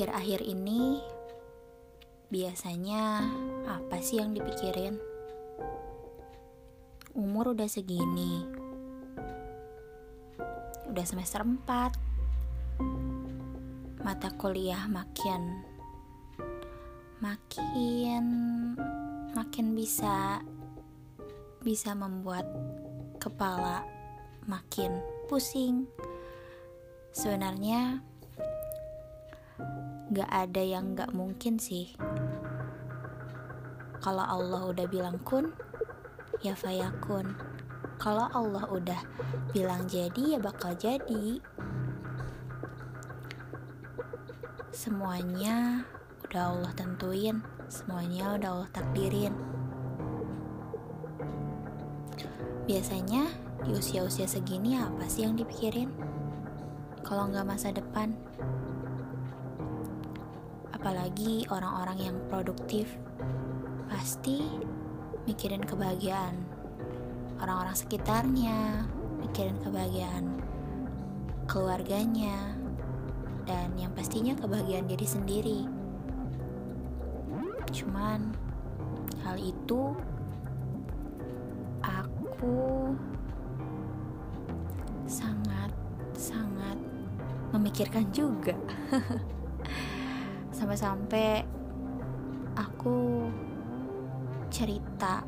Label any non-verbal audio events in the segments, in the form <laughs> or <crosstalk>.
Akhir-akhir ini biasanya apa sih yang dipikirin? Umur udah segini. Udah semester 4. Mata kuliah makin makin makin bisa bisa membuat kepala makin pusing. Sebenarnya gak ada yang gak mungkin sih. Kalau Allah udah bilang kun, ya fayakun. Kalau Allah udah bilang jadi, ya bakal jadi. Semuanya udah Allah tentuin, semuanya udah Allah takdirin. Biasanya di usia-usia segini apa sih yang dipikirin? Kalau nggak masa depan, apalagi orang-orang yang produktif pasti mikirin kebahagiaan orang-orang sekitarnya mikirin kebahagiaan keluarganya dan yang pastinya kebahagiaan diri sendiri. Cuman hal itu aku sangat sangat memikirkan juga <laughs> sampai-sampai aku cerita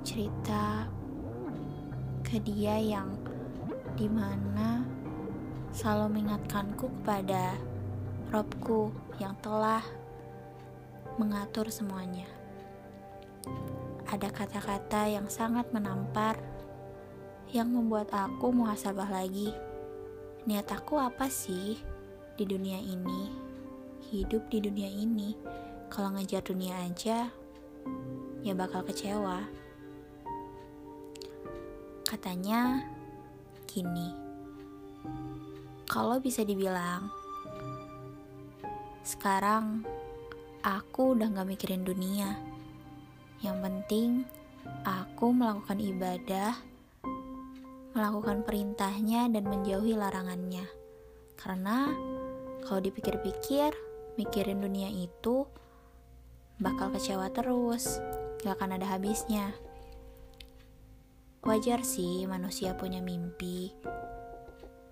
cerita ke dia yang di mana selalu mengingatkanku kepada Robku yang telah mengatur semuanya. Ada kata-kata yang sangat menampar yang membuat aku muhasabah lagi. Niat aku apa sih? Di dunia ini, hidup di dunia ini, kalau ngejar dunia aja, ya bakal kecewa. Katanya gini, kalau bisa dibilang, sekarang aku udah gak mikirin dunia. Yang penting aku melakukan ibadah, melakukan perintahnya dan menjauhi larangannya. Karena kalau dipikir-pikir, mikirin dunia itu bakal kecewa terus, gak akan ada habisnya. Wajar sih manusia punya mimpi,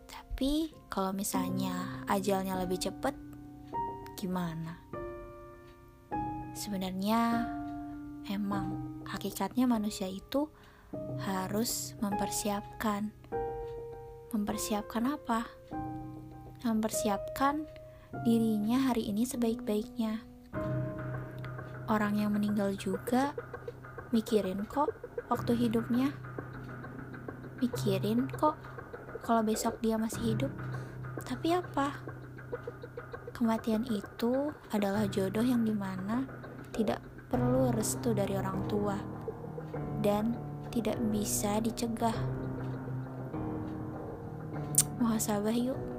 tapi kalau misalnya ajalnya lebih cepet, gimana? Sebenarnya emang hakikatnya manusia itu harus mempersiapkan. Mempersiapkan apa? Mempersiapkan dirinya hari ini sebaik-baiknya. Orang yang meninggal juga mikirin kok waktu hidupnya. Mikirin kok kalau besok dia masih hidup. Tapi apa? Kematian itu adalah jodoh yang di mana tidak perlu restu dari orang tua dan tidak bisa dicegah. Muhasabah yuk.